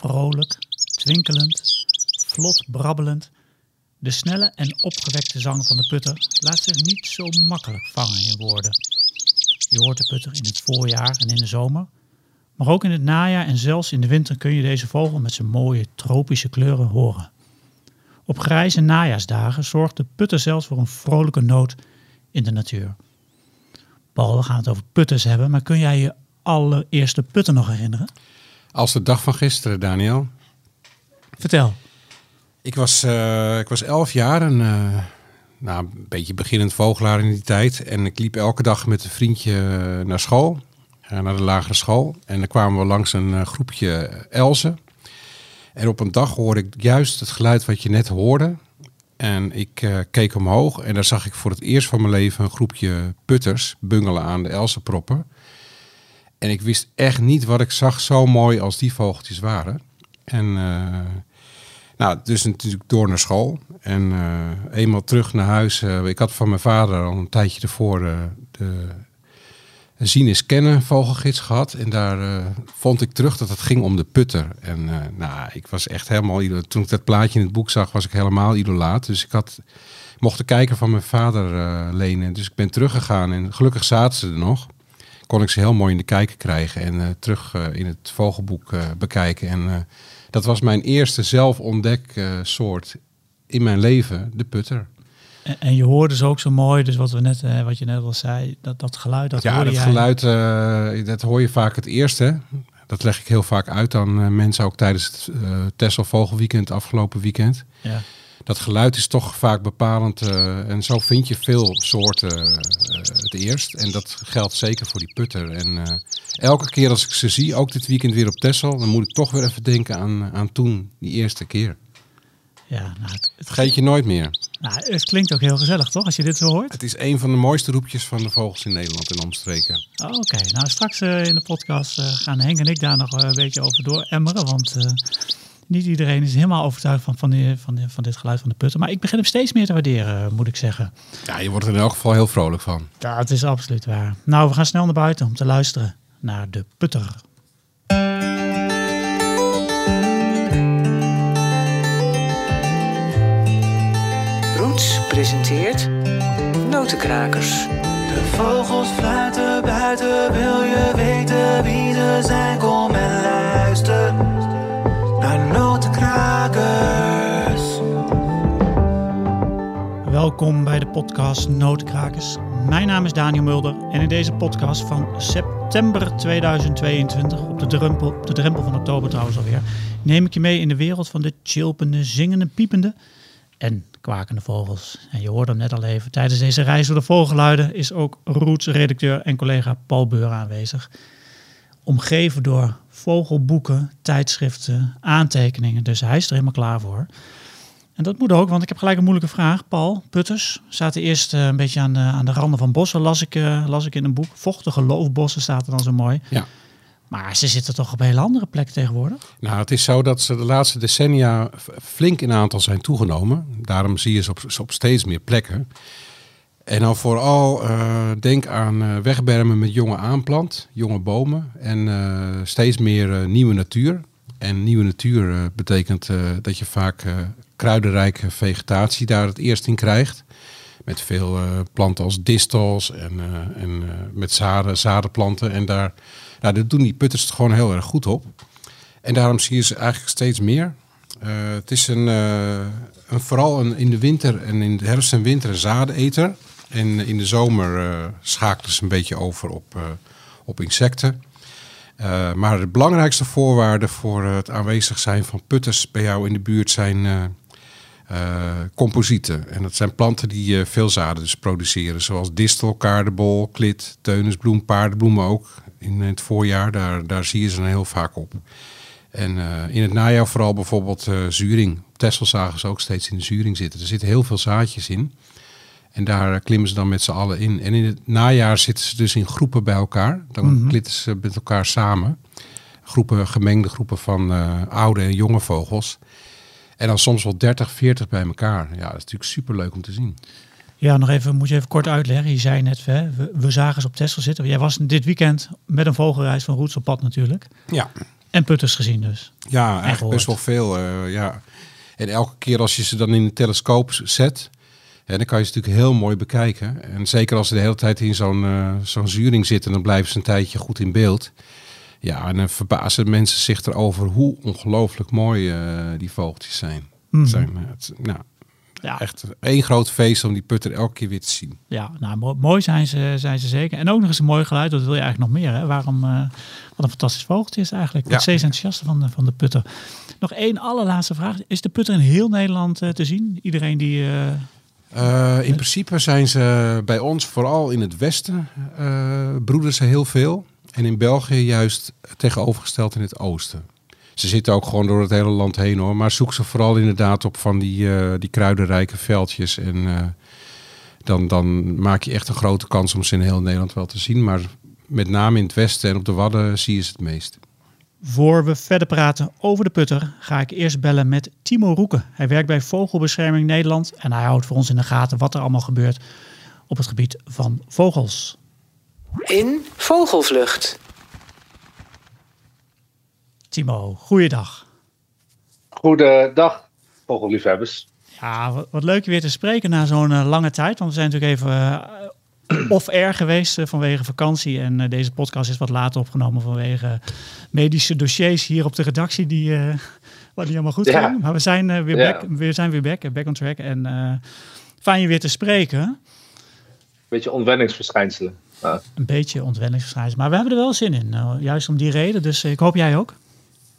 vrolijk, twinkelend, vlot brabbelend. De snelle en opgewekte zang van de putter laat zich niet zo makkelijk vangen in woorden. Je hoort de putter in het voorjaar en in de zomer, maar ook in het najaar en zelfs in de winter kun je deze vogel met zijn mooie tropische kleuren horen. Op grijze najaarsdagen zorgt de putter zelfs voor een vrolijke noot in de natuur. Paul, we gaan het over putters hebben, maar kun jij je allereerste putter nog herinneren? Als de dag van gisteren, Daniel. Vertel. Ik was, uh, ik was elf jaar en uh, nou, een beetje beginnend vogelaar in die tijd. En ik liep elke dag met een vriendje naar school, naar de lagere school. En dan kwamen we langs een groepje elzen. En op een dag hoorde ik juist het geluid wat je net hoorde. En ik uh, keek omhoog en daar zag ik voor het eerst van mijn leven een groepje putters bungelen aan de Elsenproppen. En ik wist echt niet wat ik zag zo mooi als die vogeltjes waren. En uh, nou, dus natuurlijk door naar school. En uh, eenmaal terug naar huis. ik had van mijn vader al een tijdje ervoor de zien is kennen vogelgids gehad. En daar vond ik terug dat het ging om de putter. En nou, ik was echt helemaal... Toen ik dat plaatje in het boek zag, was ik helemaal idolaat. Dus ik had, mocht de kijker van mijn vader lenen. Dus ik ben teruggegaan en gelukkig zaten ze er nog. Kon ik ze heel mooi in de kijker krijgen en terug in het vogelboek bekijken. En dat was mijn eerste zelf ontdek soort in mijn leven, de putter. En, je hoorde ze ook zo mooi, dus wat, we net, eh, wat je net al zei, dat, dat geluid, dat ja, dat geluid, uh, dat hoor je vaak het eerste. Dat leg ik heel vaak uit aan mensen, ook tijdens het uh, Tessel Vogelweekend afgelopen weekend. Ja. Dat geluid is toch vaak bepalend en zo vind je veel soorten het eerst. En dat geldt zeker voor die putter. En elke keer als ik ze zie, ook dit weekend weer op Tessel, dan moet ik toch weer even denken aan, aan toen, die eerste keer. Ja, nou, het, het je nooit meer. Nou, het klinkt ook heel gezellig, toch? Als je dit zo hoort. Het is een van de mooiste roepjes van de vogels in Nederland en omstreken. Oh, Oké, nou straks uh, in de podcast uh, gaan Henk en ik daar nog een beetje over door emmeren. Want uh, niet iedereen is helemaal overtuigd van, van, die, van, die, van dit geluid van de putten. Maar ik begin hem steeds meer te waarderen, moet ik zeggen. Ja, je wordt er in elk geval heel vrolijk van. Ja, het is absoluut waar. Nou, we gaan snel naar buiten om te luisteren naar de putter. presenteert Notenkrakers. De vogels fluiten buiten, wil je weten wie ze zijn? Kom Welkom bij de podcast Notenkrakers. Mijn naam is Daniel Mulder en in deze podcast van september 2022, op de drempel, de drempel van oktober trouwens alweer, neem ik je mee in de wereld van de chilpende, zingende, piepende en kwakende vogels. En je hoorde hem net al even. Tijdens deze reis door de vogelluiden is ook Roots-redacteur en collega Paul Beur aanwezig. Omgeven door vogelboeken, tijdschriften, aantekeningen. Dus hij is er helemaal klaar voor. En dat moet ook, want ik heb gelijk een moeilijke vraag. Paul, putters zaten eerst uh, een beetje aan de, aan de randen van bossen, las ik, uh, las ik in een boek. Vochtige loofbossen staat er dan zo mooi. Ja. Maar ze zitten toch op een hele andere plek tegenwoordig? Nou, het is zo dat ze de laatste decennia flink in aantal zijn toegenomen. Daarom zie je ze op, op steeds meer plekken. En dan vooral uh, denk aan uh, wegbermen met jonge aanplant, jonge bomen en uh, steeds meer nieuwe natuur. En nieuwe natuur betekent dat je vaak kruidenrijke vegetatie daar het eerst in krijgt. Met veel planten als distels en, en met zaden, zadenplanten. En daar nou, dat doen die putters gewoon heel erg goed op. En daarom zie je ze eigenlijk steeds meer. Het is een, een vooral een, in de winter en in de herfst en winter een zaadeneter. En in de zomer uh, schakelen ze een beetje over op, op insecten. Maar de belangrijkste voorwaarden voor het aanwezig zijn van putters bij jou in de buurt zijn composieten. En dat zijn planten die veel zaden dus produceren. Zoals distel, kaardebol, klit, teunisbloem, paardenbloemen ook in het voorjaar. Daar, daar zie je ze heel vaak op. En uh, in het najaar vooral bijvoorbeeld uh, zuring. Texel zagen ze ook steeds in de zuring zitten. Er zitten heel veel zaadjes in. En daar klimmen ze dan met z'n allen in. En in het najaar zitten ze dus in groepen bij elkaar. Dan mm klitten ze met elkaar samen. Groepen, gemengde groepen van uh, oude en jonge vogels. En dan soms wel 30, 40 bij elkaar. Ja, dat is natuurlijk super leuk om te zien. Ja, nog even, moet je even kort uitleggen. Je zei net, hè, we, we zagen ze op Tesla zitten. Jij was dit weekend met een vogelreis van Roots op pad natuurlijk. Ja. En putters gezien dus. Ja, eigenlijk best wel veel. eh, ja. En elke keer als je ze dan in een telescoop zet, hè, dan kan je ze natuurlijk heel mooi bekijken. En zeker als ze de hele tijd in zo'n eh, zo'n zuring zitten, dan blijven ze een tijdje goed in beeld. Ja, en dan verbazen mensen zich erover hoe ongelooflijk mooi eh, die vogeltjes zijn. Mhm. Zijn eh, het, nou, Ja, echt één groot feest om die putter elke keer weer te zien. ja nou, mo- mooi zijn ze, zijn ze zeker. En ook nog eens een mooi geluid, dat wil je eigenlijk nog meer. Hè? Waarom, eh, wat een fantastisch vogeltje is eigenlijk. Ik Ja. ben steeds enthousiaster van de, van de putter. Nog één allerlaatste vraag. Is de putter in heel Nederland te zien? Iedereen die... Eh, in principe zijn ze bij ons, vooral in het westen, eh, broeden ze heel veel. En in België juist tegenovergesteld in het oosten. Ze zitten ook gewoon door het hele land heen hoor. Maar zoek ze vooral inderdaad op van die, eh, die kruidenrijke veldjes. En dan, dan maak je echt een grote kans om ze in heel Nederland wel te zien. Maar met name in het westen en op de Wadden zie je ze het meest. Voor we verder praten over de putter, ga ik eerst bellen met Timo Roeken. Hij werkt bij Vogelbescherming Nederland en hij houdt voor ons in de gaten wat er allemaal gebeurt op het gebied van vogels. In vogelvlucht. Timo, goeiedag. Goedendag, vogelliefhebbers. Ja, wat, leuk je weer te spreken na zo'n eh, lange tijd. Want we zijn natuurlijk even eh, off-air geweest eh, vanwege vakantie. En eh, deze podcast is wat later opgenomen vanwege medische dossiers hier op de redactie die, eh wat niet allemaal goed Ja. gingen. Maar we zijn weer Ja. back, we zijn weer back, back on track. En fijn je weer te spreken. Beetje ontwenningsverschijnselen. Ja. Een beetje ontwenningsverschijnsel. Maar we hebben er wel zin in. eh, juist om die reden. Dus ik hoop jij ook.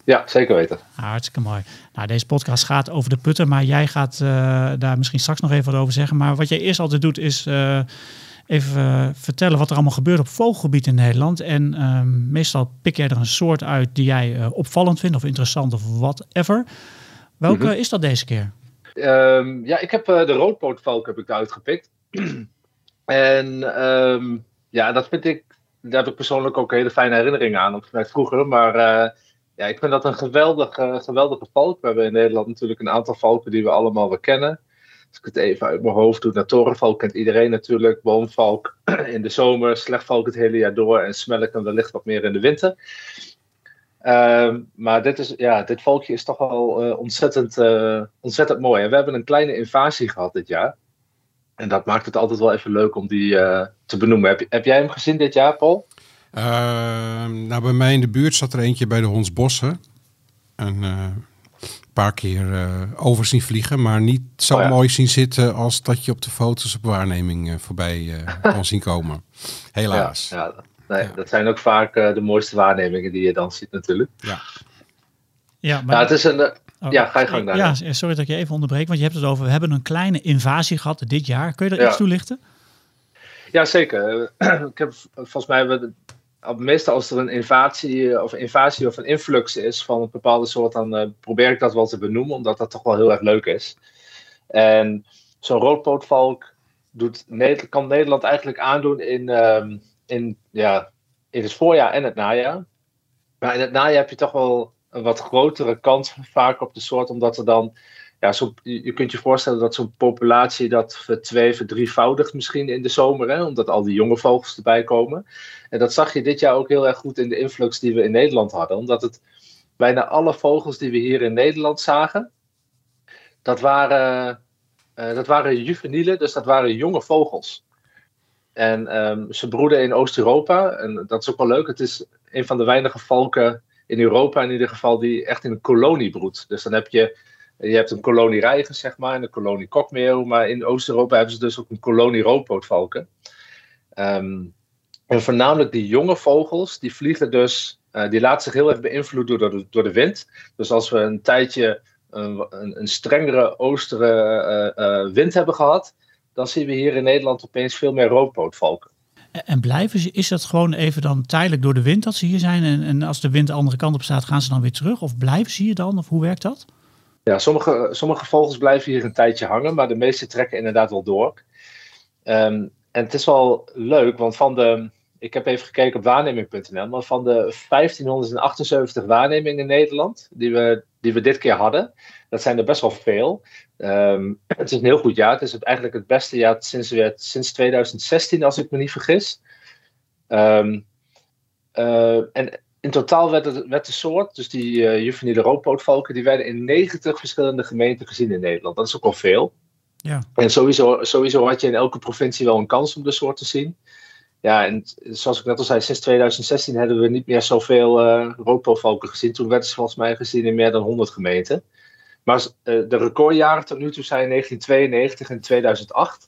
ja, zeker weten. Ah, hartstikke mooi. Nou, deze podcast gaat over de putter, maar jij gaat daar misschien straks nog even wat over zeggen. Maar wat jij eerst altijd doet, is even eh, vertellen wat er allemaal gebeurt op vogelgebied in Nederland. En ehm, meestal pik jij er een soort uit die jij eh, opvallend vindt of interessant of whatever. Welke Mhm. is dat deze keer? Ehm, ja, ik heb eh, de roodpootvalk heb ik eruit gepikt. en ehm, ja, dat vind ik, daar heb ik persoonlijk ook hele fijne herinneringen aan. Vanuit vroeger. Maar ja, ik vind dat een geweldige, geweldige valk. We hebben in Nederland natuurlijk een aantal valken die we allemaal wel kennen. Als ik het even uit mijn hoofd doe, torenvalk kent iedereen natuurlijk. Boomvalk in de zomer, slechtvalk het hele jaar door. En smelken wellicht wat meer in de winter. Ehm, maar dit, is, ja, dit valkje is toch wel eh, ontzettend, eh, ontzettend mooi. En we hebben een kleine invasie gehad dit jaar. En dat maakt het altijd wel even leuk om die eh, te benoemen. Heb, heb jij hem gezien dit jaar, Paul? Ehm, nou, bij mij in de buurt zat er eentje bij de Hondsbossen. Een paar keer eh, over zien vliegen, maar niet zo Oh ja. mooi zien zitten als dat je op de foto's op waarneming eh, voorbij eh kon zien komen. Helaas. Ja, ja, nee, Ja. dat zijn ook vaak de mooiste waarnemingen die je dan ziet natuurlijk. Ja, maar, Ja, het is een... oh, ja, ga je gang, Ja, Daniel. sorry dat ik je even onderbreek, want je hebt het over, we hebben een kleine invasie gehad dit jaar. Kun je Ja. iets toelichten? Ja, zeker. Ik heb volgens mij hebben we- meestal als er een invasie of invasie of een influx is van een bepaalde soort, dan eh, probeer ik dat wel te benoemen, omdat dat toch wel heel erg leuk is. En zo'n roodpootvalk doet, kan Nederland eigenlijk aandoen in, ehm, in, ja, in het voorjaar en het najaar. Maar in het najaar heb je toch wel een wat grotere kans vaak op de soort, omdat er dan ja, zo, je kunt je voorstellen dat zo'n populatie dat vertwee, verdrievoudigt misschien in de zomer, hè, omdat al die jonge vogels erbij komen. En dat zag je dit jaar ook heel erg goed in de influx die we in Nederland hadden, omdat het bijna alle vogels die we hier in Nederland zagen, dat waren, eh, dat waren juvenielen, dus dat waren jonge vogels. En ehm, ze broeden in Oost-Europa, en dat is ook wel leuk. Het is een van de weinige valken in Europa in ieder geval die echt in een kolonie broedt. Dus dan heb je je hebt een kolonie reigers, zeg maar, en een kolonie kokmeeuw. Maar in Oost-Europa hebben ze dus ook een kolonie roodpootvalken. Ehm, en voornamelijk die jonge vogels, die vliegen dus... eh, die laten zich heel erg beïnvloeden door de, door de wind. Dus als we een tijdje een, een, strengere oostere eh, eh, wind hebben gehad... dan zien we hier in Nederland opeens veel meer roodpootvalken. En- En blijven ze, is dat gewoon even dan tijdelijk door de wind dat ze hier zijn? En, en als de wind de andere kant op staat, gaan ze dan weer terug? Of blijven ze hier dan? Of hoe werkt dat? Ja, sommige, sommige vogels blijven hier een tijdje hangen, maar de meeste trekken inderdaad wel door. Ehm, en het is wel leuk, want van de. Ik heb even gekeken op waarneming.nl, maar van de 1578 waarnemingen in Nederland die we, die we dit keer hadden, dat zijn er best wel veel. Ehm, het is een heel goed jaar. Het is eigenlijk het beste jaar sinds, sinds 2016, als ik me niet vergis. Ehm, eh, en in totaal werd, het, werd de soort, dus die uh, juveniele roodpootvalken, die werden in 90 verschillende gemeenten gezien in Nederland. Dat is ook al veel. Ja. En sowieso, sowieso had je in elke provincie wel een kans om de soort te zien. Ja, en zoals ik net al zei, sinds 2016 hebben we niet meer zoveel uh, roodpootvalken gezien. Toen werden ze volgens mij gezien in meer dan 100 gemeenten. Maar uh, de recordjaren tot nu toe zijn 1992 en 2008.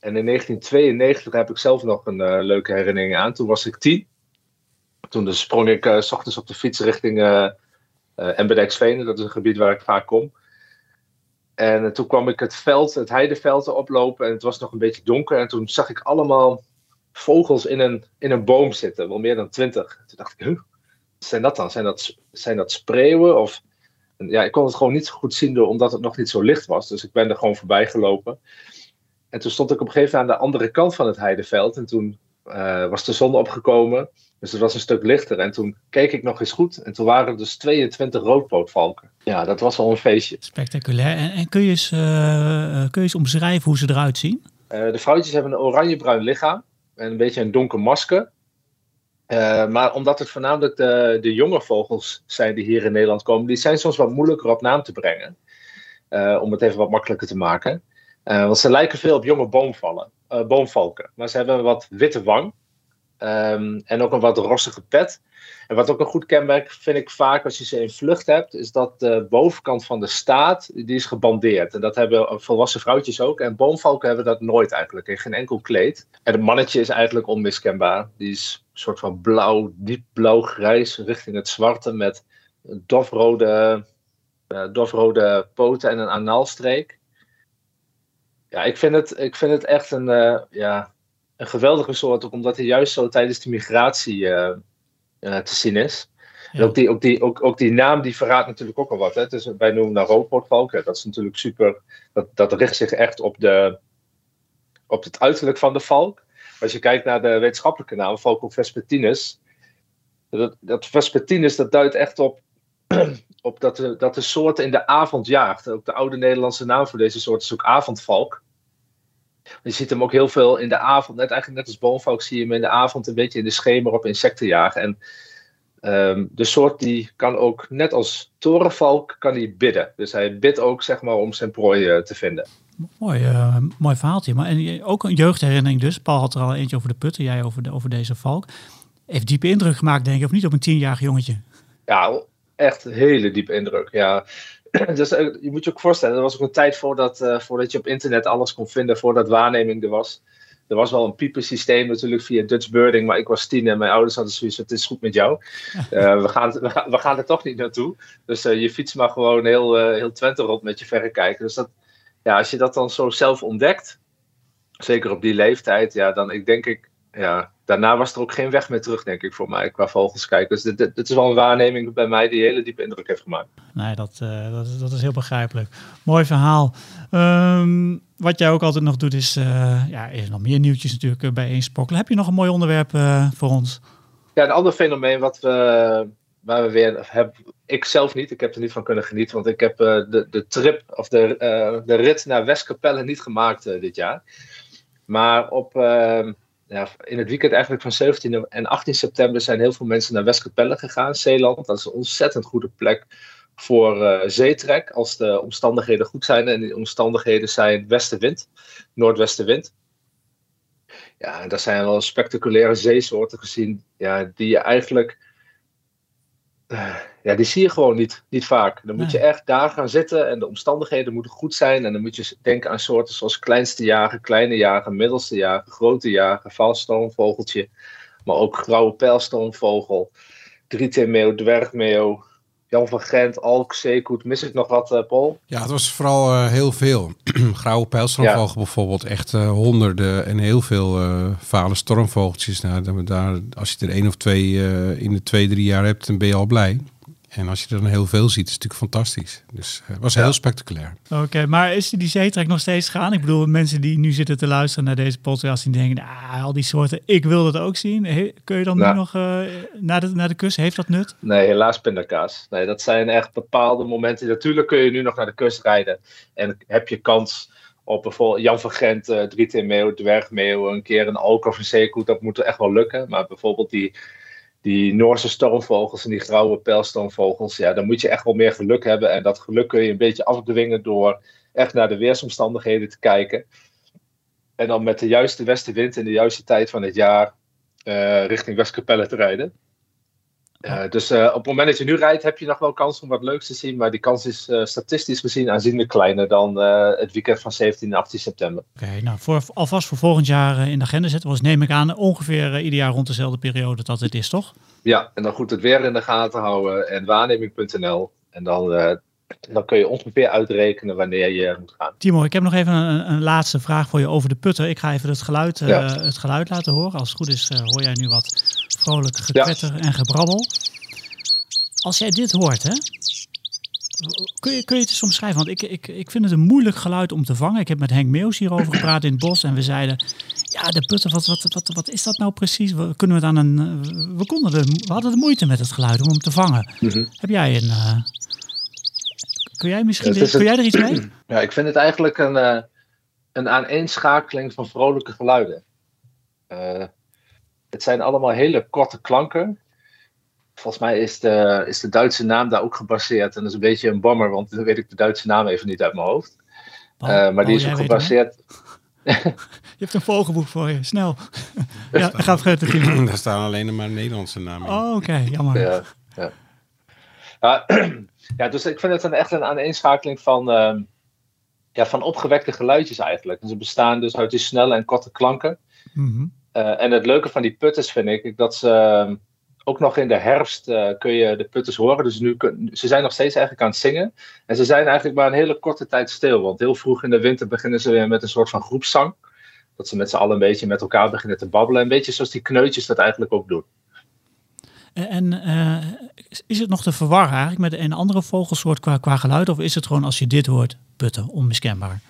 En in 1992 heb ik zelf nog een uh, leuke herinnering aan. Toen was ik tien. Toen dus sprong ik uh, s ochtends op de fiets richting uh, Embedijksveen. Dat is een gebied waar ik vaak kom. En toen kwam ik het veld, het heideveld oplopen. En het was nog een beetje donker. En toen zag ik allemaal vogels in een, in een boom zitten. Wel meer dan twintig. Toen dacht ik, huh, zijn dat dan? Zijn dat, zijn dat spreeuwen? Of... Ja, ik kon het gewoon niet zo goed zien door, omdat het nog niet zo licht was. Dus ik ben er gewoon voorbij gelopen. En toen stond ik op een gegeven moment aan de andere kant van het heideveld. En toen uh, was de zon opgekomen. Dus het was een stuk lichter. En toen keek ik nog eens goed. En toen waren er dus 22 roodpootvalken. Ja, dat was wel een feestje. Spectaculair. En, en kun, je eens, uh, kun je eens omschrijven hoe ze eruit zien? Uh, de vrouwtjes hebben een oranje-bruin lichaam. En een beetje een donker masker. maar omdat het voornamelijk de, de jonge vogels zijn die hier in Nederland komen. Die zijn soms wat moeilijker op naam te brengen. om het even wat makkelijker te maken. Want ze lijken veel op jonge boomvallen, boomvalken. Maar ze hebben een wat witte wang. Um, en ook een wat rossige pet. En wat ook een goed kenmerk vind ik vaak als je ze in vlucht hebt, is dat de bovenkant van de staart, die is gebandeerd. En dat hebben volwassen vrouwtjes ook. En boomvalken hebben dat nooit eigenlijk, in geen enkel kleed. En het mannetje is eigenlijk onmiskenbaar. Die is een soort van blauw, diep blauw-grijs richting het zwarte met dofrode, uh, dofrode poten en een anaalstreek. Ja, ik vind het, ik vind het echt een, uh, ja, een geweldige soort, ook omdat hij juist zo tijdens de migratie uh, uh, te zien is. Ja. En ook die, ook, die, ook, ook die naam die verraadt natuurlijk ook al wat. Hè? Dus wij noemen naar roodpootvalk. Dat is natuurlijk super. Dat, dat richt zich echt op, de, op het uiterlijk van de valk. Als je kijkt naar de wetenschappelijke naam, Valcus vespertinus. Dat, dat vespertinus dat duidt echt op op dat de, dat de soort in de avond jaagt. Ook de oude Nederlandse naam voor deze soort is ook avondvalk. Je ziet hem ook heel veel in de avond, net, eigenlijk net als boomvalk zie je hem in de avond een beetje in de schemer op insecten jagen. En um, de soort die kan ook, net als torenvalk, kan hij bidden. Dus hij bidt ook zeg maar om zijn prooi uh, te vinden. Mooi, uh, mooi verhaaltje. Maar en ook een jeugdherinnering dus. Paul had er al eentje over de putten, jij over, de, over deze valk. Heeft diepe indruk gemaakt denk ik, of niet op een tienjarig jongetje? Ja, echt hele diepe indruk. Ja. Dus je moet je ook voorstellen, er was ook een tijd voordat, uh, voordat je op internet alles kon vinden, voordat waarneming er was. Er was wel een piepensysteem natuurlijk via Dutch Birding, maar ik was tien en mijn ouders hadden zoiets het is goed met jou. Uh, we, gaan, we, gaan, we gaan er toch niet naartoe. Dus je fiets mag gewoon heel, heel Twente rond met je verrekijker. Dus dat, ja, als je dat dan zo zelf ontdekt, zeker op die leeftijd, ja, dan ik denk ik, ja, daarna was er ook geen weg meer terug, denk ik, voor mij, qua vogels kijken. Dus dit, dit, dit is wel een waarneming bij mij die hele diepe indruk heeft gemaakt. Nee, dat, uh, dat, is, dat is heel begrijpelijk. Mooi verhaal. Um, wat jij ook altijd nog doet is, uh, ja, is nog meer nieuwtjes natuurlijk uh, bij Eensprokkelen. Heb je nog een mooi onderwerp voor ons? Ja, een ander fenomeen wat we, waar we weer hebben, ik zelf niet, ik heb er niet van kunnen genieten, want ik heb de, de trip of de, de rit naar Westkapelle niet gemaakt dit jaar. Maar op ja, in het weekend eigenlijk van 17 en 18 september zijn heel veel mensen naar Westkapelle gegaan, Zeeland. Dat is een ontzettend goede plek voor uh, zeetrek, als de omstandigheden goed zijn. En die omstandigheden zijn westenwind, noordwestenwind. Ja, en daar zijn wel spectaculaire zeesoorten gezien, ja, die je eigenlijk... Ja, die zie je gewoon niet, niet vaak. Dan moet je echt daar gaan zitten en de omstandigheden moeten goed zijn. En dan moet je denken aan soorten zoals kleinste jager, kleine jager, middelste jager, grote jager, valstormvogeltje. Maar ook grauwe pijlstormvogel, drietemeeuw, dwergmeeuw, Jan van Gent, Alk, Zeekoet. Mis ik nog wat, uh, Paul? Ja, het was vooral uh, heel veel. grauwe pijlstormvogel ja. bijvoorbeeld, echt uh, honderden en heel veel vale stormvogeltjes. Nou, daar, als je er één of twee in de twee, drie jaar hebt, dan ben je al blij. En als je er dan heel veel ziet, is het natuurlijk fantastisch. Dus het was heel spectaculair. Oké, okay, maar is die zeetrek nog steeds gaan? Ik bedoel, mensen die nu zitten te luisteren naar deze podcast, die denken, ah, al die soorten, ik wil dat ook zien. He, kun je dan nou. nu nog uh, naar, de, naar de kust? Heeft dat nut? Nee, helaas pindakaas. Nee, dat zijn echt bepaalde momenten. Natuurlijk kun je nu nog naar de kust rijden. En heb je kans op bijvoorbeeld Jan van Gent, uh, Drietmeeuw, Dwergmeeuw, een keer een alk of een zeekoet. Dat moet echt wel lukken. Maar bijvoorbeeld die die Noorse stormvogels en die grauwe pijlstormvogels, ja, dan moet je echt wel meer geluk hebben. En dat geluk kun je een beetje afdwingen door echt naar de weersomstandigheden te kijken. En dan met de juiste westenwind in de juiste tijd van het jaar uh, richting Westkapelle te rijden. Uh, dus uh, op het moment dat je nu rijdt, heb je nog wel kans om wat leuks te zien. Maar die kans is statistisch gezien aanzienlijk kleiner dan het weekend van 17 en 18 september. Oké, okay, nou voor, alvast voor volgend jaar in de agenda zetten. Was neem ik aan ongeveer ieder jaar rond dezelfde periode dat het is, toch? Ja, en dan goed het weer in de gaten houden en waarneming.nl. En dan dan kun je ongeveer uitrekenen wanneer je moet gaan. Timo, ik heb nog even een, een laatste vraag voor je over de putter. Ik ga even het geluid, uh, het geluid laten horen. Als het goed is, uh, hoor jij nu wat vrolijk gekwetter ja. en gebrabbel. Als jij dit hoort, hè, kun, je, kun je het eens omschrijven? Want ik, ik, ik vind het een moeilijk geluid om te vangen. Ik heb met Henk Meus hierover gepraat in het bos. En we zeiden, ja, de putter, wat, wat, wat, wat is dat nou precies? We, kunnen we, het aan een, we, konden de, we hadden de moeite met het geluid om hem te vangen. Mm -hmm. Heb jij een... Uh, Kun jij misschien dit, kun jij er iets mee? Ja, ik vind het eigenlijk een, uh, een aaneenschakeling van vrolijke geluiden. Uh, het zijn allemaal hele korte klanken. Volgens mij is de, is de Duitse naam daar ook gebaseerd. En dat is een beetje een bammer, want dan weet ik de Duitse naam even niet uit mijn hoofd. Uh, maar oh, die is ook gebaseerd. je hebt een vogelboek voor je, snel. ja, ga vergeten. Daar staan alleen maar Nederlandse namen in. Oh, oké, okay, jammer. Ja, ja. Ja, ja, dus ik vind het een, echt een aaneenschakeling van, uh, ja, van opgewekte geluidjes eigenlijk. En ze bestaan dus uit die snelle en korte klanken. Mm -hmm. uh, en het leuke van die putters vind ik, dat ze uh, ook nog in de herfst uh, kun je de putters horen. Dus nu kun, ze zijn nog steeds eigenlijk aan het zingen. En ze zijn eigenlijk maar een hele korte tijd stil. Want heel vroeg in de winter beginnen ze weer met een soort van groepszang. Dat ze met z'n allen een beetje met elkaar beginnen te babbelen. Een beetje zoals die kneutjes dat eigenlijk ook doen. En uh, is het nog te verwarren eigenlijk met een andere vogelsoort qua, qua geluid? Of is het gewoon als je dit hoort, putten, onmiskenbaar?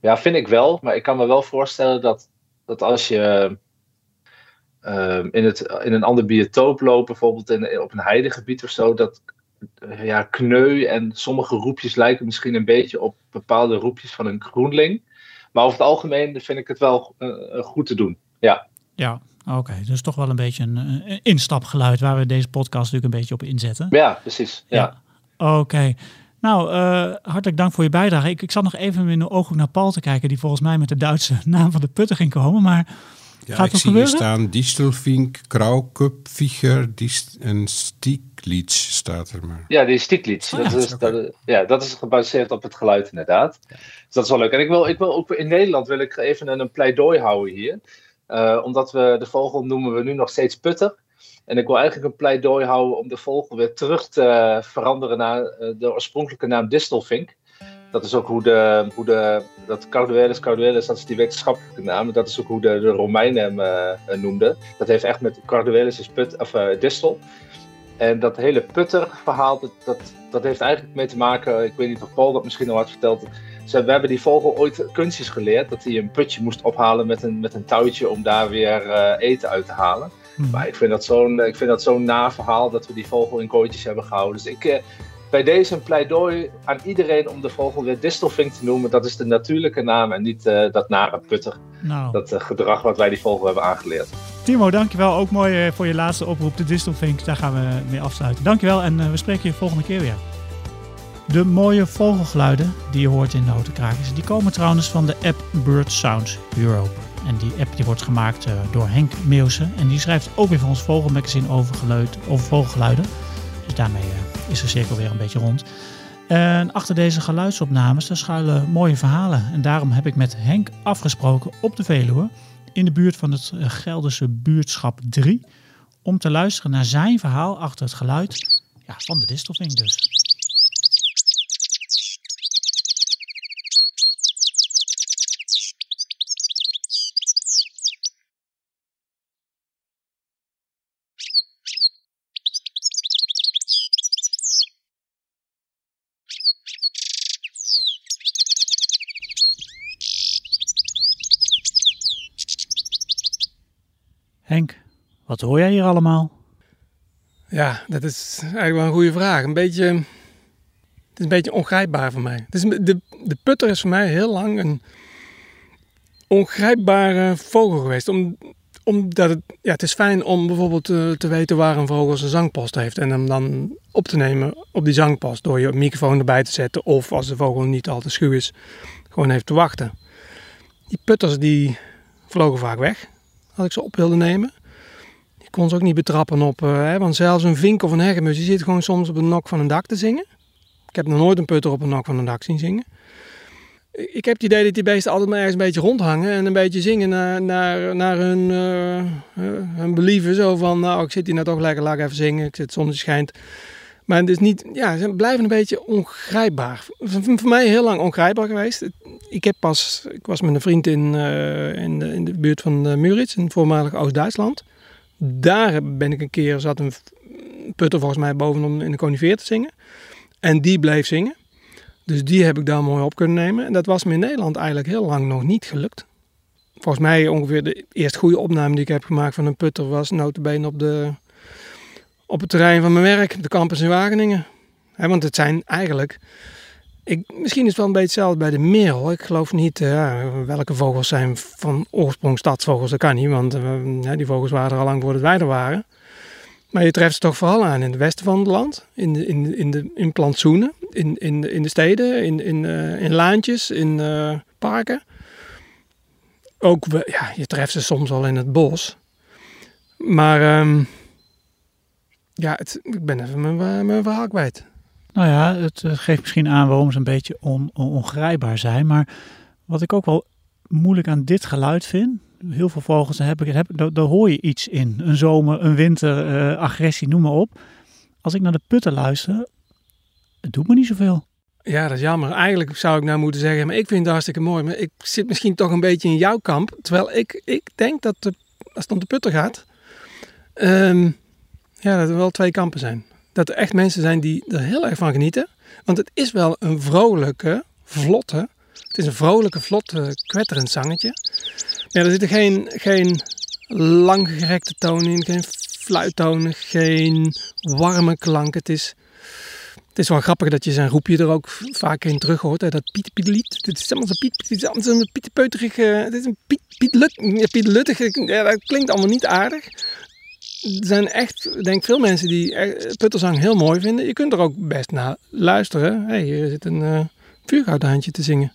Ja, vind ik wel. Maar ik kan me wel voorstellen dat, dat als je uh, in, het, in een ander biotoop loopt, bijvoorbeeld in, op een heidegebied of zo, dat ja, kneu en sommige roepjes lijken misschien een beetje op bepaalde roepjes van een groenling. Maar over het algemeen vind ik het wel uh, goed te doen. Ja. Ja, Oké, dus toch wel een beetje een, een, instapgeluid waar we deze podcast natuurlijk een beetje op inzetten. Ja, precies. Ja. ja. Oké. Nou, uh, hartelijk dank voor je bijdrage. Ik, ik zat nog even in de ogen naar Paul te kijken, die volgens mij met de Duitse naam van de putter ging komen. Maar ja, gaat ik zie hier staan Distelvink, Kraukupfiger dist en Stieglitz staat er maar. Ja, die Stieglitz. Oh, ja. Dat, is, dat, ja, dat is gebaseerd op het geluid inderdaad. Dus dat is wel leuk. En ik wil, ik wil ook in Nederland wil ik even een, een pleidooi houden hier. Uh, omdat we de vogel noemen we nu nog steeds putter. En ik wil eigenlijk een pleidooi houden om de vogel weer terug te veranderen naar uh, de oorspronkelijke naam distelvink. Dat is ook hoe de, hoe de dat Carduelis carduelis, dat is die wetenschappelijke naam. Dat is ook hoe de, de Romeinen hem uh, noemden. Dat heeft echt met Carduelis is put, of distel. En dat hele putter verhaal, dat, dat, dat heeft eigenlijk mee te maken, ik weet niet of Paul dat misschien al had verteld, we hebben die vogel ooit kunstjes geleerd. Dat hij een putje moest ophalen met een, met een touwtje om daar weer uh, eten uit te halen. Hmm. Maar ik vind dat zo'n zo'n na verhaal dat we die vogel in kooitjes hebben gehouden. Dus ik, uh, bij deze een pleidooi aan iedereen om de vogel weer distelvink te noemen. Dat is de natuurlijke naam en niet uh, dat nare putter. Nou. Dat gedrag wat wij die vogel hebben aangeleerd. Timo, dankjewel. Ook mooi voor je laatste oproep, de distelvink. Daar gaan we mee afsluiten. Dankjewel en we spreken je volgende keer weer. De mooie vogelgeluiden die je hoort in Notenkrakers, die komen trouwens van de app Bird Sounds Europe. En die app die wordt gemaakt uh, door Henk Meeuwsen. En die schrijft ook weer voor ons Vogelmagazine over, geluid, over vogelgeluiden. Dus daarmee uh, is de cirkel weer een beetje rond. En achter deze geluidsopnames daar schuilen mooie verhalen. En daarom heb ik met Henk afgesproken op de Veluwe, in de buurt van het uh, Gelderse buurtschap 3, om te luisteren naar zijn verhaal achter het geluid ja, van de distelvink dus. Henk, wat hoor jij hier allemaal? Ja, dat is eigenlijk wel een goede vraag. Een beetje, het is een beetje ongrijpbaar voor mij. Het is, de, de putter is voor mij heel lang een ongrijpbare vogel geweest. Om, omdat het, ja, het is fijn om bijvoorbeeld eh, te weten waar een vogel zijn zangpost heeft. En hem dan op te nemen op die zangpost. Door je microfoon erbij te zetten. Of als de vogel niet al te schuw is, gewoon even te wachten. Die putters die vlogen vaak weg. Als ik ze op wilde nemen. Je kon ze ook niet betrappen op. eh, hè, want zelfs een vink of een hegemus. Die zit gewoon soms op een nok van een dak te zingen. Ik heb nog nooit een putter op een nok van een dak zien zingen. Ik heb het idee dat die beesten altijd maar ergens een beetje rondhangen en een beetje zingen naar, naar, naar hun, eh, hun believen. Zo van, nou, ik zit hier nou toch lekker, laat ik even zingen, ik zit, zonnetje schijnt. Maar is niet, ja, ze blijven een beetje ongrijpbaar. Voor mij heel lang ongrijpbaar geweest. Ik heb pas, ik was met een vriend in, eh, in, de, in de buurt van uh, Muritz, in voormalig Oost-Duitsland. Daar ben ik een keer, zat een putter volgens mij bovenom in de conifeer te zingen. En die bleef zingen. Dus die heb ik daar mooi op kunnen nemen. En dat was me in Nederland eigenlijk heel lang nog niet gelukt. Volgens mij ongeveer de eerste goede opname die ik heb gemaakt van een putter was notabene op, de, op het terrein van mijn werk, de campus in Wageningen. Want het zijn eigenlijk, ik, misschien is het wel een beetje hetzelfde bij de merel. Ik geloof niet uh, welke vogels zijn van oorsprong stadsvogels, dat kan niet. Want ja, die vogels waren er al lang voordat wij er waren. Maar je treft ze toch vooral aan in het westen van het land, in, in, in, de, in plantsoenen, in, in, de, in de steden, in, in, uh, in laantjes, in parken. Ook, ja, je treft ze soms al in het bos. Maar um, ja, het, ik ben even mijn, mijn verhaal kwijt. Nou ja, het geeft misschien aan waarom ze een beetje on, on, ongrijpbaar zijn. Maar wat ik ook wel moeilijk aan dit geluid vind, heel veel vogels hebben, heb, daar, daar, hoor je iets in. Een zomer, een winter, uh, agressie, noem maar op. Als ik naar de putten luister, het doet me niet zoveel. Ja, dat is jammer. Eigenlijk zou ik nou moeten zeggen, maar ik vind het hartstikke mooi. Maar ik zit misschien toch een beetje in jouw kamp. Terwijl ik, ik denk dat de, als het om de putter gaat, um, ja, dat er wel twee kampen zijn. Dat er echt mensen zijn die er heel erg van genieten. Want het is wel een vrolijke, vlotte, het is een vrolijke, vlotte, kwetterend zangetje. Ja, er zitten geen, geen langgerekte tonen in, geen fluittonen, geen warme klank. Het is, het is wel grappig dat je zijn roepje er ook vaak in terug hoort. Hè? Dat Piet Piet. Het is allemaal zo Piet, allemaal zo'n. Uh, het is een Piet, Piet, Piet. Ja, dat klinkt allemaal niet aardig. Er zijn echt, denk veel mensen die putterzang heel mooi vinden. Je kunt er ook best naar luisteren. Hey, hier zit een uh, te zingen.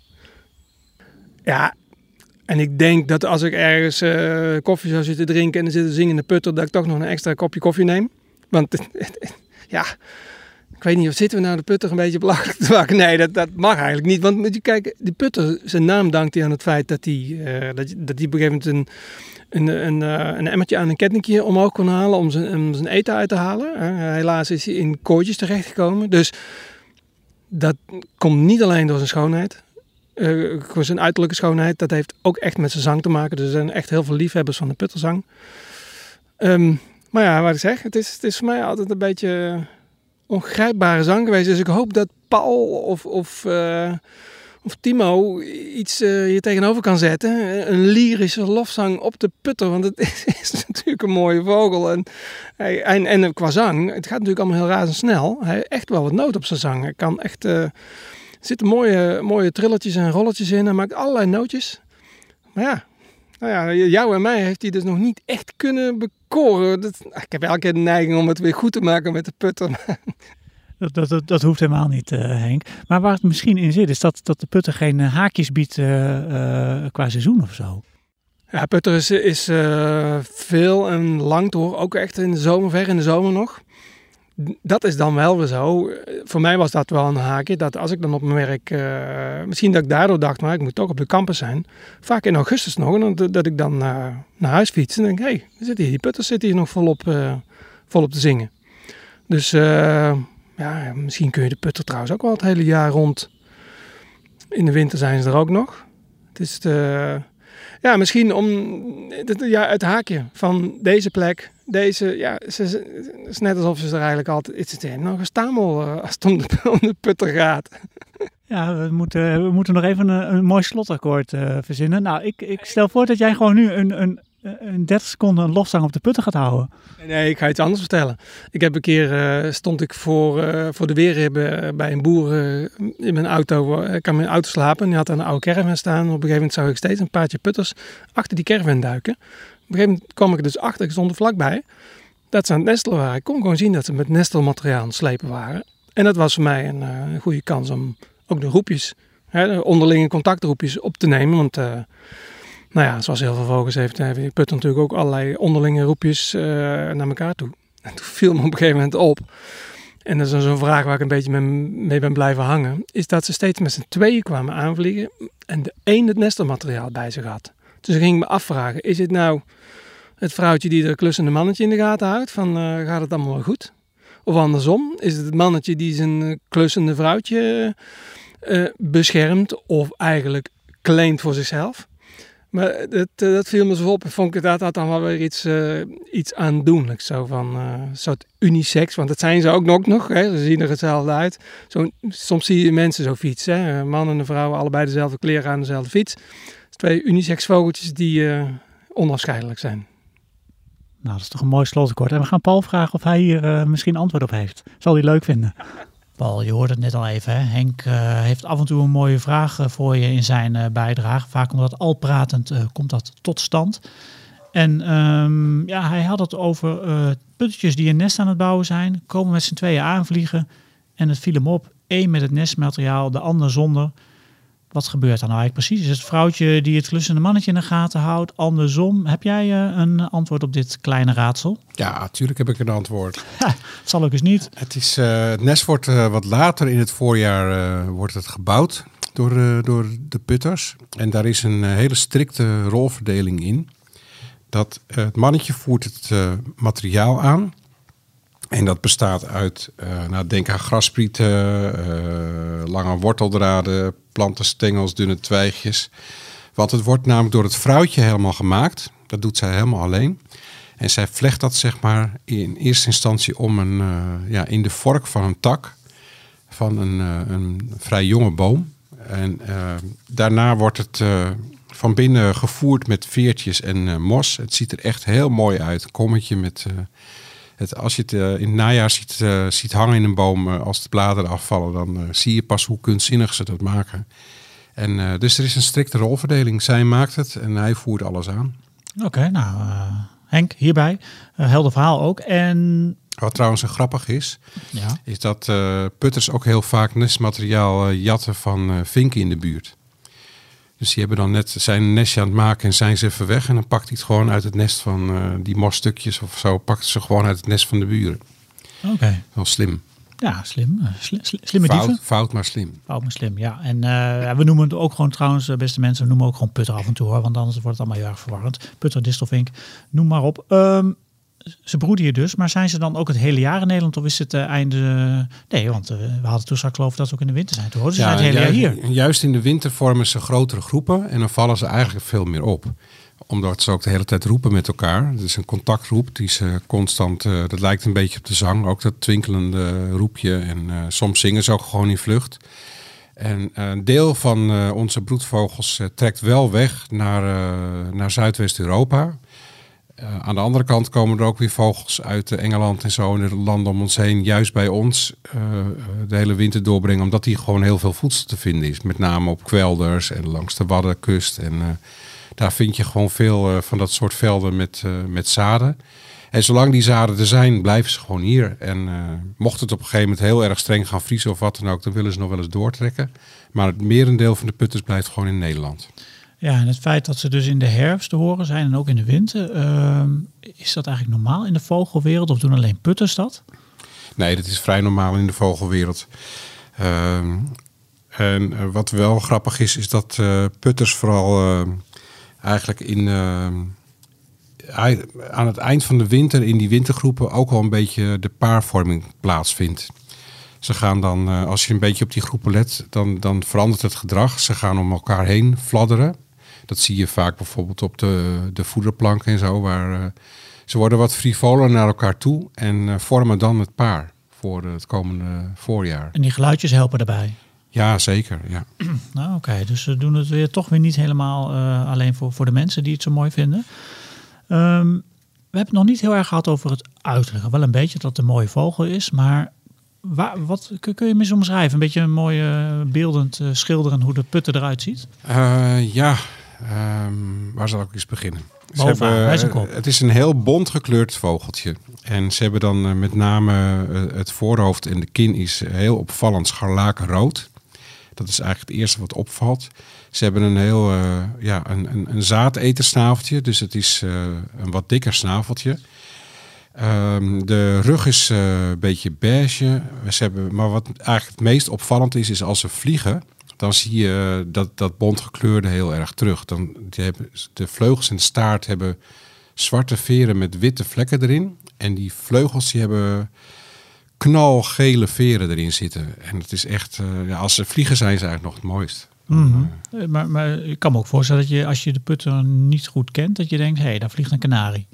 Ja, en ik denk dat als ik ergens uh, koffie zou zitten drinken en er zit een zingende putter, dat ik toch nog een extra kopje koffie neem. Want ja, ik weet niet of zitten we nou de putter een beetje belachelijk te maken. Nee, dat, dat mag eigenlijk niet. Want moet je kijken, die putter, zijn naam dankt hij aan het feit dat hij, dat, dat hij op een gegeven moment een, een, een, uh, een emmertje aan een kettingje omhoog kon halen om zijn, om zijn eten uit te halen. Uh, helaas is hij in kooitjes terechtgekomen. Dus dat komt niet alleen door zijn schoonheid. Uh, zijn uiterlijke schoonheid, dat heeft ook echt met zijn zang te maken. Dus er zijn echt heel veel liefhebbers van de putterzang. Um, maar ja, wat ik zeg, het is, het is voor mij altijd een beetje ongrijpbare zang geweest. Dus ik hoop dat Paul of, of, of Timo iets uh, hier tegenover kan zetten. Een lyrische lofzang op de putter. Want het is, natuurlijk een mooie vogel. En, en, en qua zang, het gaat natuurlijk allemaal heel razendsnel. Hij heeft echt wel wat nood op zijn zang. Kan echt... Uh, er zitten mooie, mooie trilletjes en rolletjes in. Hij maakt allerlei nootjes. Maar ja, nou ja, jou en mij heeft hij dus nog niet echt kunnen bekoren. Dat, ik heb elke keer de neiging om het weer goed te maken met de putter. Dat, dat, dat, hoeft helemaal niet, uh, Henk. Maar waar het misschien in zit, is dat, dat de putter geen uh, haakjes biedt uh, qua seizoen of zo. Ja, putter is, is veel en lang door. Ook echt in de zomer, ver in de zomer nog dat is dan wel weer zo. Voor mij was dat wel een haakje. Dat als ik dan op mijn werk. Misschien dat ik daardoor dacht, maar ik moet toch op de campus zijn. Vaak in augustus nog. En dat, ik dan naar huis fiets. En denk, hé, hey, die putters zitten hier nog volop, uh, volop te zingen. Dus ja, misschien kun je de putter trouwens ook wel het hele jaar rond. In de winter zijn ze er ook nog. Het is de, ja, misschien om ja, het haakje van deze plek deze, ja, ze, het is net alsof ze er eigenlijk altijd, is nog een stamel als het om de, om putter gaat. Ja, we moeten, we moeten nog even een, mooi slotakkoord uh, verzinnen. Nou, ik, ik stel voor dat jij gewoon nu een, een, een 30 seconden een lofzang op de putter gaat houden. Nee, ik ga iets anders vertellen. Ik heb een keer, uh, stond ik voor, uh, voor de weerribben bij een boer in mijn auto. ik kan mijn auto slapen en die had een oude caravan staan. Op een gegeven moment zag ik steeds een paardje putters achter die caravan duiken. een gegeven moment kwam ik er dus achter, ik stond er vlakbij, dat ze aan het nestelen waren. Ik kon gewoon zien dat ze met nestelmateriaal aan het slepen waren. En dat was voor mij een, eh, goede kans om ook de roepjes, hè, de onderlinge contactroepjes op te nemen. Want nou ja, zoals heel veel vogels heeft, heeft Put natuurlijk ook allerlei onderlinge roepjes uh, naar elkaar toe. En toen viel me op een gegeven moment op. En dat is zo'n vraag waar ik een beetje mee ben blijven hangen. Is dat ze steeds met z'n tweeën kwamen aanvliegen. En de een het nestelmateriaal bij zich had. Dus ik ging me afvragen. Is het nou het vrouwtje die er klussende mannetje in de gaten houdt? Van uh, gaat het allemaal wel goed? Of andersom, is het het mannetje die zijn klussende vrouwtje beschermt of eigenlijk claimt voor zichzelf? Maar dat, dat viel me zo op. Vond ik dat, dat dan wel weer iets, uh, iets aandoenlijks. Zo van soort unisex. Want dat zijn ze ook nog. nog hè. Ze zien er hetzelfde uit. Soms zie je mensen zo fietsen. Hè. Een man en een vrouw, allebei dezelfde kleren aan dezelfde fiets. Twee unisex vogeltjes die uh, onafscheidelijk zijn. Nou, dat is toch een mooi slotakkoord. En we gaan Paul vragen of hij hier misschien antwoord op heeft. Zal hij leuk vinden. Paul, je hoort het net al even. Hè? Henk uh, heeft af en toe een mooie vraag uh, voor je in zijn uh, bijdrage. Vaak omdat al pratend komt dat tot stand. En um, ja, hij had het over puttetjes die een nest aan het bouwen zijn. Komen met z'n tweeën aanvliegen. En het viel hem op. Eén met het nestmateriaal, de ander zonder. Wat gebeurt dan nou eigenlijk precies? Is het vrouwtje die het klussende mannetje in de gaten houdt? Andersom? Heb jij uh, een antwoord op dit kleine raadsel? Ja, natuurlijk heb ik een antwoord. het zal ook eens niet. Het, is, uh, het nest wordt uh, wat later in het voorjaar wordt het gebouwd door, door de putters. En daar is een hele strikte rolverdeling in. Dat het mannetje voert het materiaal aan. En dat bestaat uit, nou, denk aan grasprieten, lange worteldraden, plantenstengels, dunne twijgjes. Want het wordt namelijk door het vrouwtje helemaal gemaakt. Dat doet zij helemaal alleen. En zij vlecht dat zeg maar in eerste instantie om een, uh, ja, in de vork van een tak van een, een vrij jonge boom. En daarna wordt het van binnen gevoerd met veertjes en mos. Het ziet er echt heel mooi uit. Een kommetje met het, als je het uh, in het najaar ziet, uh, ziet hangen in een boom, uh, als de bladeren afvallen, dan zie je pas hoe kunstzinnig ze dat maken. En, dus er is een strikte rolverdeling. Zij maakt het en hij voert alles aan. Oké, okay, nou Henk, hierbij. helder verhaal ook. En wat trouwens een grappig is, ja. is dat putters ook heel vaak nestmateriaal jatten van vinken in de buurt. Dus die hebben dan net zijn nestje aan het maken en zijn ze even weg. En dan pakt hij het gewoon uit het nest van uh, die mosstukjes of zo. Pakt ze gewoon uit het nest van de buren. Oké. Okay. Wel slim. Ja, slim. Sli slimme fout, dieven. Fout, maar slim. Fout, maar slim, ja. En uh, we noemen het ook gewoon trouwens, beste mensen, we noemen ook gewoon putter af en toe hoor. Want anders wordt het allemaal heel erg verwarrend. Putter, distelvink, noem maar op. Um, ze broeden hier dus, maar zijn ze dan ook het hele jaar in Nederland of is het uh, einde... Nee, want uh, we hadden toen straks geloof dat ze ook in de winter zijn. Toen ja, ze zijn het hele jaar hier. Juist in de winter vormen ze grotere groepen en dan vallen ze eigenlijk veel meer op. Omdat ze ook de hele tijd roepen met elkaar. Het is een contactroep die ze constant... Uh, dat lijkt een beetje op de zang, ook dat twinkelende roepje. En soms zingen ze ook gewoon in vlucht. En een deel van onze broedvogels trekt wel weg naar, naar Zuidwest-Europa... Uh, aan de andere kant komen er ook weer vogels uit Engeland en zo in de landen om ons heen, juist bij ons, uh, de hele winter doorbrengen, omdat hier gewoon heel veel voedsel te vinden is. Met name op kwelders en langs de Waddenkust. En daar vind je gewoon veel van dat soort velden met, met zaden. En zolang die zaden er zijn, blijven ze gewoon hier. En mocht het op een gegeven moment heel erg streng gaan vriezen of wat dan ook, dan willen ze nog wel eens doortrekken. Maar het merendeel van de putters blijft gewoon in Nederland. Ja, en het feit dat ze dus in de herfst te horen zijn en ook in de winter, uh, is dat eigenlijk normaal in de vogelwereld of doen alleen putters dat? Nee, dat is vrij normaal in de vogelwereld. Uh, en uh, wat wel grappig is, is dat uh, putters vooral uh, eigenlijk in, aan het eind van de winter in die wintergroepen ook al een beetje de paarvorming plaatsvindt. Ze gaan dan, als je een beetje op die groepen let, dan, dan verandert het gedrag. Ze gaan om elkaar heen fladderen. Dat zie je vaak bijvoorbeeld op de, de voederplanken en zo. Waar, uh, ze worden wat frivoler naar elkaar toe en uh, vormen dan het paar voor het komende voorjaar. En die geluidjes helpen daarbij? Ja, zeker. Ja. nou, oké. Dus ze doen het weer toch weer niet helemaal uh, alleen voor, voor de mensen die het zo mooi vinden. Um, we hebben het nog niet heel erg gehad over het uiterlijk. Wel een beetje dat het een mooie vogel is, maar Waar, wat kun je eens omschrijven? Een beetje een mooie beeldend uh, schilderen hoe de putten eruit ziet? Uh, ja, Ehm, waar zal ik eens beginnen? Ze hebben, kop. het is een heel bont gekleurd vogeltje. En ze hebben dan eh, met name eh, het voorhoofd en de kin is heel opvallend scharlakenrood. Dat is eigenlijk het eerste wat opvalt. Ze hebben een heel eh, ja, een, een, een zaadetersnaveltje, dus het is een wat dikker snaveltje. Ehm, de rug is een beetje beige. Ze hebben, maar wat eigenlijk het meest opvallend is, is als ze vliegen, dan zie je dat, dat bontgekleurde heel erg terug. Dan, die hebben, de vleugels en de staart hebben zwarte veren met witte vlekken erin. En die vleugels die hebben knalgele veren erin zitten. En het is echt, eh, ja, als ze vliegen zijn ze eigenlijk nog het mooist. Mhm. Eh, Maar, maar ik kan me ook voorstellen dat je, als je de putter niet goed kent, dat je denkt, hé, hey, daar vliegt een kanarie.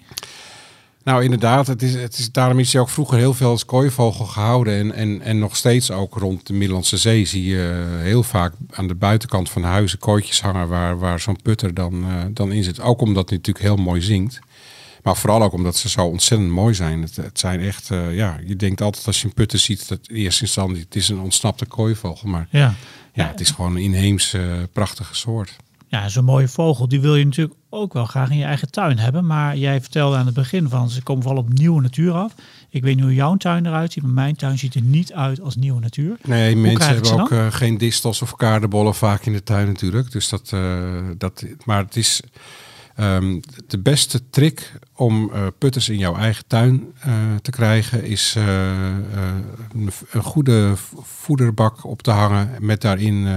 Nou, inderdaad. Het is, het is, daarom is hij ook vroeger heel veel als kooivogel gehouden. En, en, en nog steeds ook rond de Middellandse Zee zie je eh, heel vaak aan de buitenkant van huizen kooitjes hangen waar, waar zo'n putter dan, eh, dan in zit. Ook omdat hij natuurlijk heel mooi zingt. Maar vooral ook omdat ze zo ontzettend mooi zijn. Het, het zijn echt, eh, ja, je denkt altijd als je een putter ziet, dat in eerste instantie, het is een ontsnapte kooivogel. Maar Ja. ja, het is gewoon een inheemse, prachtige soort. Ja, zo'n mooie vogel, die wil je natuurlijk ook wel graag in je eigen tuin hebben. Maar jij vertelde aan het begin van, ze komen vooral op nieuwe natuur af. Ik weet niet hoe jouw tuin eruit ziet, maar mijn tuin ziet er niet uit als nieuwe natuur. Nee, mensen hebben ook eh, geen distels of kaardenbollen vaak in de tuin natuurlijk. Dus dat, eh, dat, maar het is ehm, de beste trick om eh, putters in jouw eigen tuin te krijgen, is een, een goede voederbak op te hangen met daarin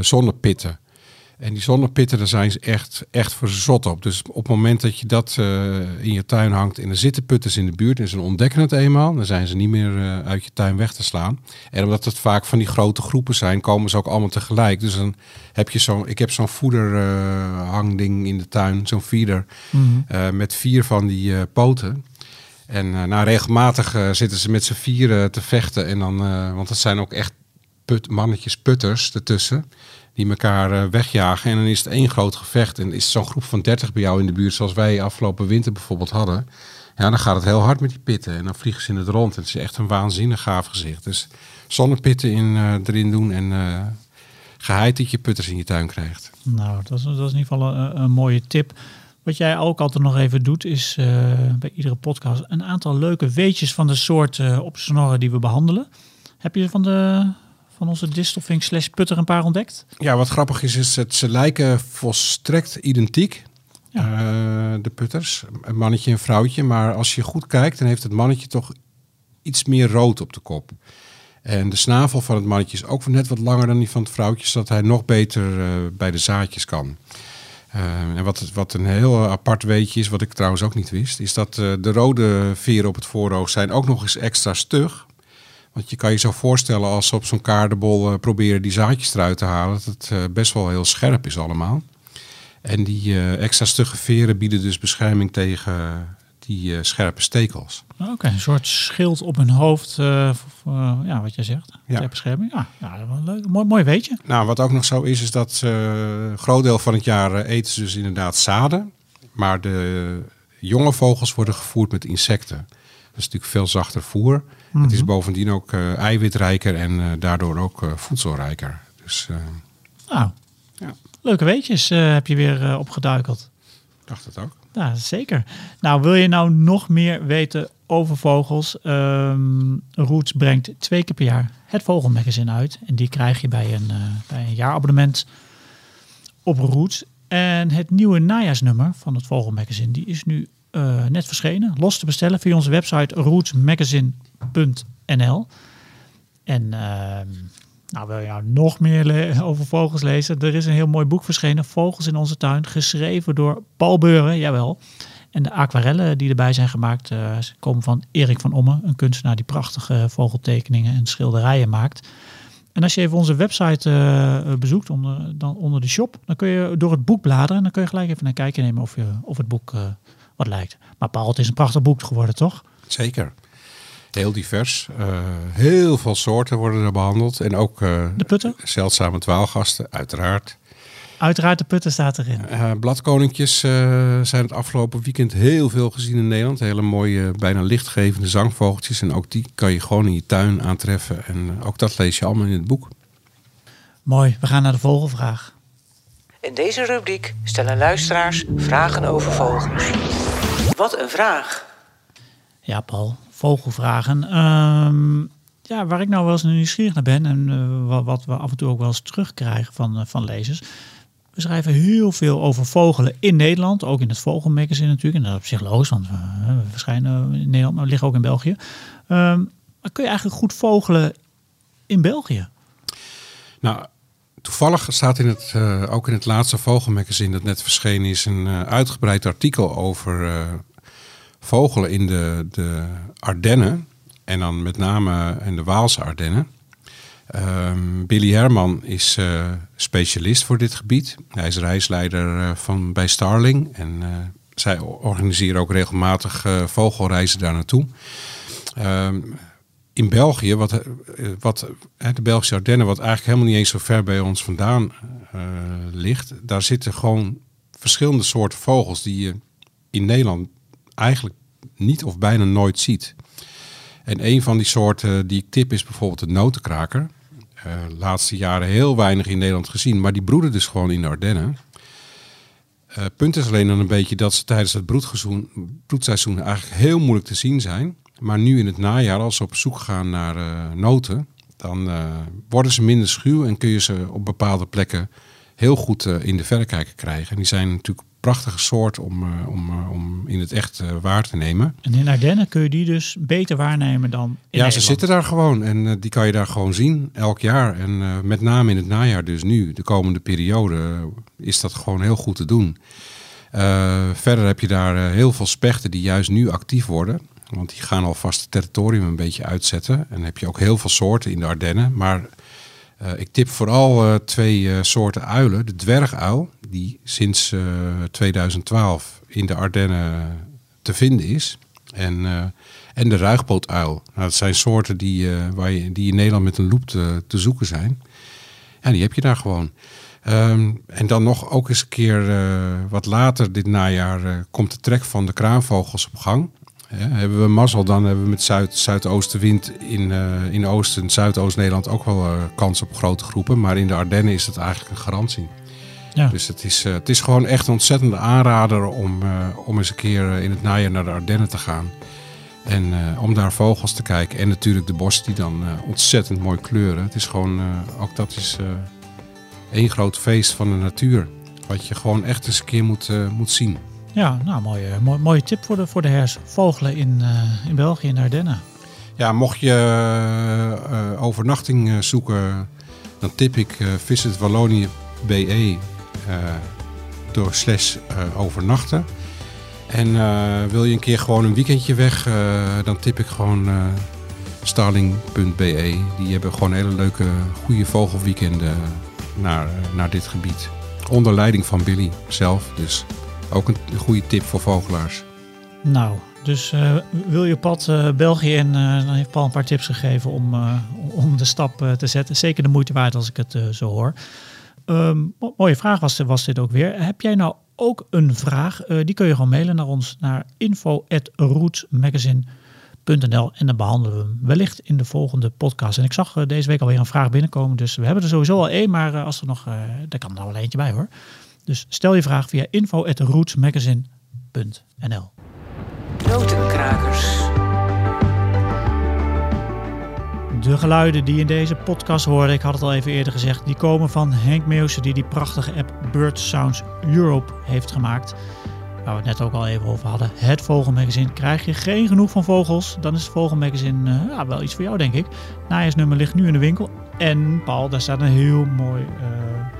zonnepitten. En die zonnepitten, daar zijn ze echt, echt verzot op. Dus op het moment dat je dat eh, in je tuin hangt en er zitten putters in de buurt en ze ontdekken het eenmaal, dan zijn ze niet meer eh, uit je tuin weg te slaan. En omdat het vaak van die grote groepen zijn, komen ze ook allemaal tegelijk. Dus dan heb je zo'n, ik heb zo'n voederhangding in de tuin, zo'n feeder, eh, met vier van die eh, poten. En eh, nou, regelmatig eh, zitten ze met z'n vieren te vechten. En dan, eh, want dat zijn ook echt put, mannetjes putters ertussen. Die elkaar eh, wegjagen. En dan is het één groot gevecht. En is zo'n groep van 30 bij jou in de buurt, zoals wij afgelopen winter bijvoorbeeld hadden. Ja, dan gaat het heel hard met die pitten. En dan vliegen ze in het rond. En het is echt een waanzinnig gaaf gezicht. Dus zonnepitten in, eh, erin doen. En eh geheid dat je putters in je tuin krijgt. Nou, dat is, dat is in ieder geval een, mooie tip. Wat jij ook altijd nog even doet, is bij iedere podcast een aantal leuke weetjes van de soort opsnorren die we behandelen. Heb je van, de, van onze distelvink slash putter een paar ontdekt? Ja, wat grappig is, is dat ze lijken volstrekt identiek. eh, de putters, een mannetje en vrouwtje. Maar als je goed kijkt, dan heeft het mannetje toch iets meer rood op de kop. En de snavel van het mannetje is ook net wat langer dan die van het vrouwtje, zodat hij nog beter eh, bij de zaadjes kan. Eh, en wat, wat een heel apart weetje is, wat ik trouwens ook niet wist, is dat de rode veren op het voorhoofd zijn ook nog eens extra stug. Want je kan je zo voorstellen als ze op zo'n kaardenbol eh, proberen die zaadjes eruit te halen, dat het eh, best wel heel scherp is allemaal. En die eh, extra stugge veren bieden dus bescherming tegen die scherpe stekels. Oké, een soort schild op hun hoofd. ja, wat jij zegt. Ja. Ter bescherming. Ja, ja dat is wel leuk. Mooi, mooi weetje. Nou, wat ook nog zo is, is dat een groot deel van het jaar eten ze dus inderdaad zaden. Maar de jonge vogels worden gevoerd met insecten. Dat is natuurlijk veel zachter voer. Het is bovendien ook eh, eiwitrijker en eh, daardoor ook eh, voedselrijker. Dus Nou, Ja. leuke weetjes heb je weer opgeduikeld. ik dacht het ook. Ja, zeker. Nou, wil je nou nog meer weten over vogels? Ehm Roots brengt twee keer per jaar het Vogelmagazine uit. En die krijg je bij een, bij een jaarabonnement op Roots. En het nieuwe najaarsnummer van het Vogelmagazine, die is nu eh, net verschenen. Los te bestellen via onze website rootsmagazine.nl. En ehm, nou, wil je nou nog meer over vogels lezen? Er is een heel mooi boek verschenen, Vogels in onze tuin, geschreven door Paul Beuren, jawel. En de aquarellen die erbij zijn gemaakt eh, komen van Erik van Omme, een kunstenaar die prachtige vogeltekeningen en schilderijen maakt. En als je even onze website eh, bezoekt, onder, dan onder de shop, dan kun je door het boek bladeren en dan kun je gelijk even een kijkje nemen of, je, of het boek wat lijkt. Maar Paul, het is een prachtig boek geworden, toch? Zeker. Heel divers. Eh, heel veel soorten worden er behandeld. En ook eh, De putter? zeldzame dwaalgasten, uiteraard. Uiteraard, de putter staat erin. Eh, bladkoninkjes zijn het afgelopen weekend heel veel gezien in Nederland. Hele mooie, bijna lichtgevende zangvogeltjes. En ook die kan je gewoon in je tuin aantreffen. En ook dat lees je allemaal in het boek. Mooi, we gaan naar de vogelvraag. In deze rubriek stellen luisteraars vragen over vogels. Wat een vraag! Ja, Paul, vogelvragen. Ehm, ja, waar ik nou wel eens nieuwsgierig naar ben en eh, wat, wat we af en toe ook wel eens terugkrijgen van, eh, van lezers. We schrijven heel veel over vogelen in Nederland, ook in het Vogelmagazine natuurlijk. En dat is op zich logisch, want we, we verschijnen in Nederland, maar we liggen ook in België. Ehm, maar kun je eigenlijk goed vogelen in België? Nou, toevallig staat in het, eh, ook in het laatste Vogelmagazine dat net verschenen is een eh, uitgebreid artikel over eh, vogelen in de, de Ardennen. En dan met name in de Waalse Ardennen. Ehm, Billy Herman is specialist voor dit gebied. Hij is reisleider van, bij Starling. En zij organiseren ook regelmatig vogelreizen daar naartoe. Ehm, in België, wat, eh, wat de Belgische Ardennen, wat eigenlijk helemaal niet eens zo ver bij ons vandaan uh, ligt, daar zitten gewoon verschillende soorten vogels die je in Nederland eigenlijk niet of bijna nooit ziet. En een van die soorten die ik tip is bijvoorbeeld de notenkraker. Uh, laatste jaren heel weinig in Nederland gezien, maar die broeden dus gewoon in de Ardennen. Uh, punt is alleen dan een beetje dat ze tijdens het broedseizoen eigenlijk heel moeilijk te zien zijn. Maar nu in het najaar, als ze op zoek gaan naar uh, noten, dan uh, worden ze minder schuw en kun je ze op bepaalde plekken heel goed uh, in de verrekijker krijgen. En die zijn natuurlijk een prachtige soort om, om, om in het echt waar te nemen. En in Ardennen kun je die dus beter waarnemen dan in Ja, Nederland. ze zitten daar gewoon en die kan je daar gewoon zien elk jaar. En met name in het najaar dus nu, de komende periode, is dat gewoon heel goed te doen. verder heb je daar heel veel spechten die juist nu actief worden. Want die gaan alvast het territorium een beetje uitzetten. En dan heb je ook heel veel soorten in de Ardennen. Maar uh, ik tip vooral uh, twee uh, soorten uilen. De dwerguil, die sinds 2012 in de Ardennen te vinden is. En, en de ruigpootuil. Nou, dat zijn soorten die, waar je, die in Nederland met een loep te, zoeken zijn. En die heb je daar gewoon. Um, en dan nog ook eens een keer wat later dit najaar komt de trek van de kraanvogels op gang. Ja, hebben we mazzel, dan hebben we met zuid, zuidoostenwind in, uh, in Oost- en Zuidoost-Nederland ook wel uh, kans op grote groepen. Maar in de Ardennen is dat eigenlijk een garantie. Ja. Dus het is, uh, het is gewoon echt een ontzettende aanrader om, om eens een keer in het najaar naar de Ardennen te gaan. En om daar vogels te kijken. En natuurlijk de bossen die dan ontzettend mooi kleuren. Het is gewoon, ook dat is één groot feest van de natuur. Wat je gewoon echt eens een keer moet, moet zien. Ja, nou, mooie, mooie, tip voor de, voor de hers. Vogelen in, uh, in België, in de Ardennen. Ja, mocht je uh, overnachting uh, zoeken, dan tip ik Visit Wallonië BE door slash overnachten. En wil je een keer gewoon een weekendje weg, dan tip ik gewoon starling.be. Die hebben gewoon hele leuke, goede vogelweekenden naar, naar dit gebied. Onder leiding van Billy zelf, dus... Ook een goede tip voor vogelaars. Nou, dus uh, wil je pad uh, België in, uh, dan heeft Paul een paar tips gegeven om, om de stap te zetten. Zeker de moeite waard als ik het zo hoor. Um, mooie vraag was, was dit ook weer. Heb jij nou ook een vraag? die kun je gewoon mailen naar ons naar info.rootsmagazine.nl en dan behandelen we hem wellicht in de volgende podcast. En ik zag deze week alweer een vraag binnenkomen, dus we hebben er sowieso al één, maar als er nog, daar kan er wel eentje bij hoor. Dus stel je vraag via info.rootsmagazine.nl Notenkrakers. De geluiden die in deze podcast hoorden, ik had het al even eerder gezegd, die komen van Henk Meeuwse die die prachtige app Bird Sounds Europe heeft gemaakt. Waar we het net ook al even over hadden. Het Vogelmagazine. Krijg je geen genoeg van vogels, dan is het Vogelmagazine uh, ja, wel iets voor jou denk ik. Najaarsnummer ligt nu in de winkel. En Paul, daar staat een heel mooi... Uh, er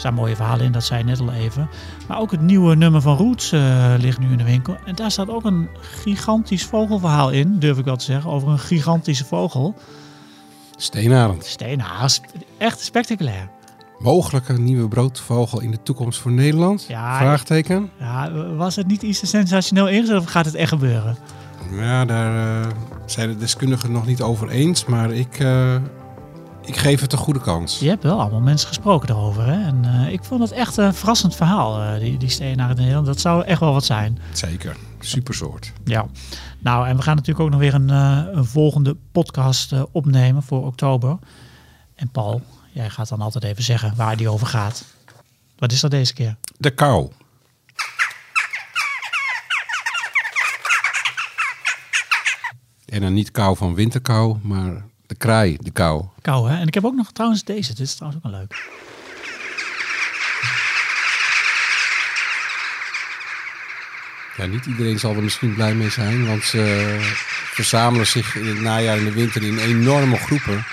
staan mooie verhalen in, dat zei je net al even. Maar ook het nieuwe nummer van Roots uh, ligt nu in de winkel. En daar staat ook een gigantisch vogelverhaal in, durf ik wel te zeggen, over een gigantische vogel. Steenarend. Steenarend, echt spectaculair. Mogelijke nieuwe broodvogel in de toekomst voor Nederland? Ja, Vraagteken. Ja, was het niet iets te sensationeel ingezet of gaat het echt gebeuren? Ja, daar uh, zijn de deskundigen nog niet over eens, maar ik... Uh, ik geef het een goede kans. Je hebt wel allemaal mensen gesproken daarover. Hè? En uh, ik vond het echt een verrassend verhaal, uh, die, die steenaar in Nederland. Dat zou echt wel wat zijn. Zeker, supersoort. Ja, nou en we gaan natuurlijk ook nog weer een, uh, een volgende podcast opnemen voor oktober. En Paul, jij gaat dan altijd even zeggen waar die over gaat. Wat is dat deze keer? De kou. En dan niet kou van winterkou, maar de kraai, de kou. Kou, hè? En ik heb ook nog trouwens deze. Dit is trouwens ook wel leuk. Ja, niet iedereen zal er misschien blij mee zijn, want ze verzamelen zich in het najaar en de winter in enorme groepen.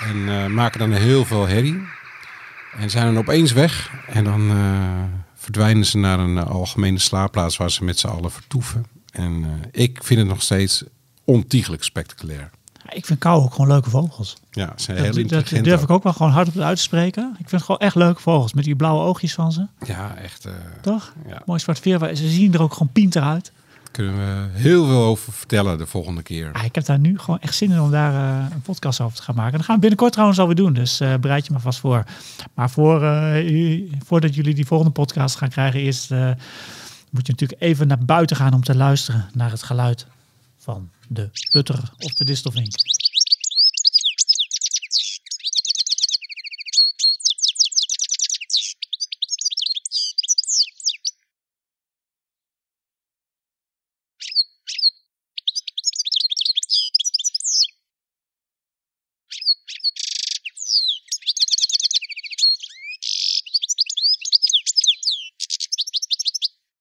En eh, maken dan heel veel herrie. En zijn dan opeens weg. En dan eh, verdwijnen ze naar een eh, algemene slaapplaats waar ze met z'n allen vertoeven. En ik vind het nog steeds ontiegelijk spectaculair. Ik vind kou ook gewoon leuke vogels. Ja, ze zijn heel Dat, dat intelligent. durf ook. ik ook wel gewoon hardop uit te spreken. Ik vind het gewoon echt leuke vogels. Met die blauwe oogjes van ze. Ja, echt. eh, Toch? ja, Mooi zwart veer. Ze zien er ook gewoon pinter uit. kunnen we heel veel over vertellen de volgende keer. Ah, ik heb daar nu gewoon echt zin in om daar eh, een podcast over te gaan maken. Dat gaan we binnenkort trouwens alweer doen. Dus eh, bereid je maar vast voor. Maar voor, u- voordat jullie die volgende podcast gaan krijgen, eerst moet je natuurlijk even naar buiten gaan om te luisteren naar het geluid van de putter of de distelvink.